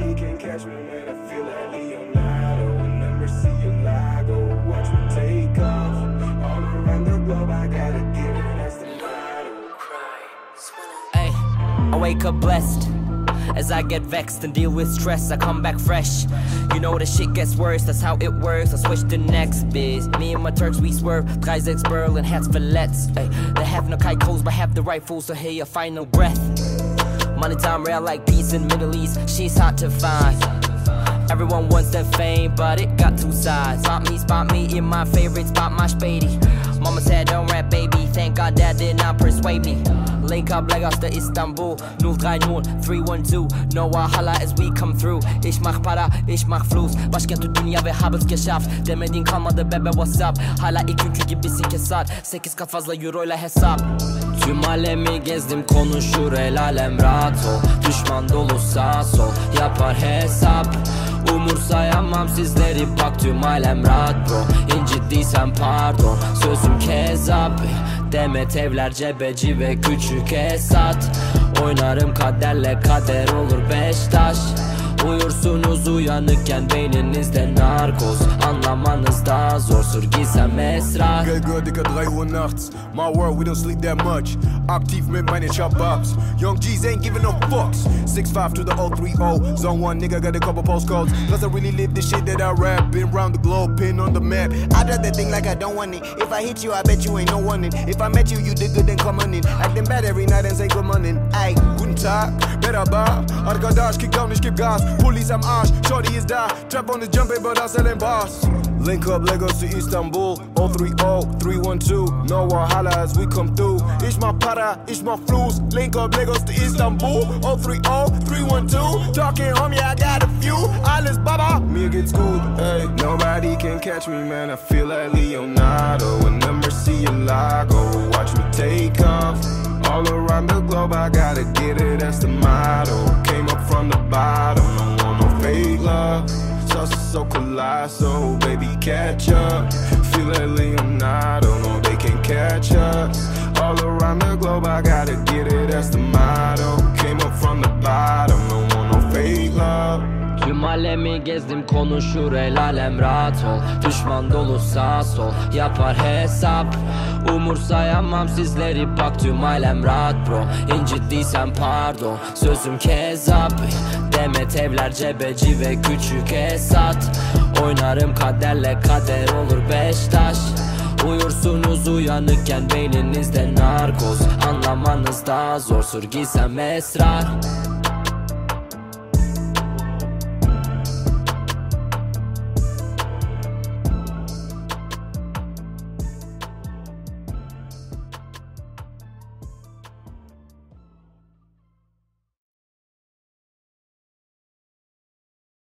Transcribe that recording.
Nobody can catch me, man. I feel like Leonardo. When the Murcielago, watch me take off. All around the globe, I gotta get it. That's the motto. Ay, I wake up blessed. As I get vexed and deal with stress, I come back fresh. You know the shit gets worse, that's how it works. I switch to next biz. Me and my Turks, we swerve. Dreisechs Berlin, hats fillets. Ay, they have no kite but have the rifles, so hear your final breath. Money time real like peace in Middle East, she's hard to find. Everyone wants that fame, but it got two sides. Spot me, spot me in my favorite spot, my spady. Mama said, don't rap, baby. Thank God dad did not persuade me. Link up Lagos to Istanbul 030 312 No Wahala as we come through Ich mach para, ich mach Fluss Başkent dünya ve haber's geschafft Demediğin kalmadı bebe what's up Hala ikinci gibisin kesat 8 kat fazla euro ile hesap Tüm alemi gezdim konuşur el alem rahat ol. Düşman dolu sağ sol yapar hesap. Umursayamam sizleri bak tüm alem rahat bro İnciddiysen pardon sözüm kezap. Demet evler cebeci ve küçük Esat. Oynarım kaderle kader olur beş taş Uyursunuz uyanıkken beyninizde narkoz Anlamanız daha zor esrar Geld gehört, Digga, 3 Uhr nachts. My world, we don't sleep that much. Aktiv mit meinen Chop-Ups. Young G's ain't giving no fucks. 6'5 to the 030. Zone 1, nigga, got a couple postcodes. Plus, I really live the shit that I rap. Been round the globe, pin on the map. I drop that thing like I don't want it. If I hit you, I bet you ain't no one in. If I met you, you did good, then come on in. Acting bad every night and say good morning. Ay, Guten Tag, Merhaba. Arkadaş, kick down, ich geb Gas. Police am Arsch, Shorty is da. Trap on the jump, aber das ist ein Boss. Link up Lagos to Istanbul. 030 312 No as we come through. Ich my Para, ich my flus. Link up Lagos to Istanbul. 030 312 Talking homie, I got a few. Alles Baba, mir geht's gut ey. Nobody can catch me man. I feel like Leonardo. In the Murcielago. Watch me take off. All around the globe I gotta get it, that's the bottom, don't want no fake love Sauce so colossal, baby, catch up. Feel like Leonardo, alemi gezdim konuşur el alem rahat ol. Düşman dolu sağ sol yapar hesap. Umursayamam sizleri bak tüm alem rahat bro. İnciddiysen pardon sözüm kezap. Demet evler cebeci ve küçük Esat. Oynarım kaderle kader olur beş taş Uyursunuz uyanıkken beyninizde narkoz. Anlamanız daha zor sır gizem esrar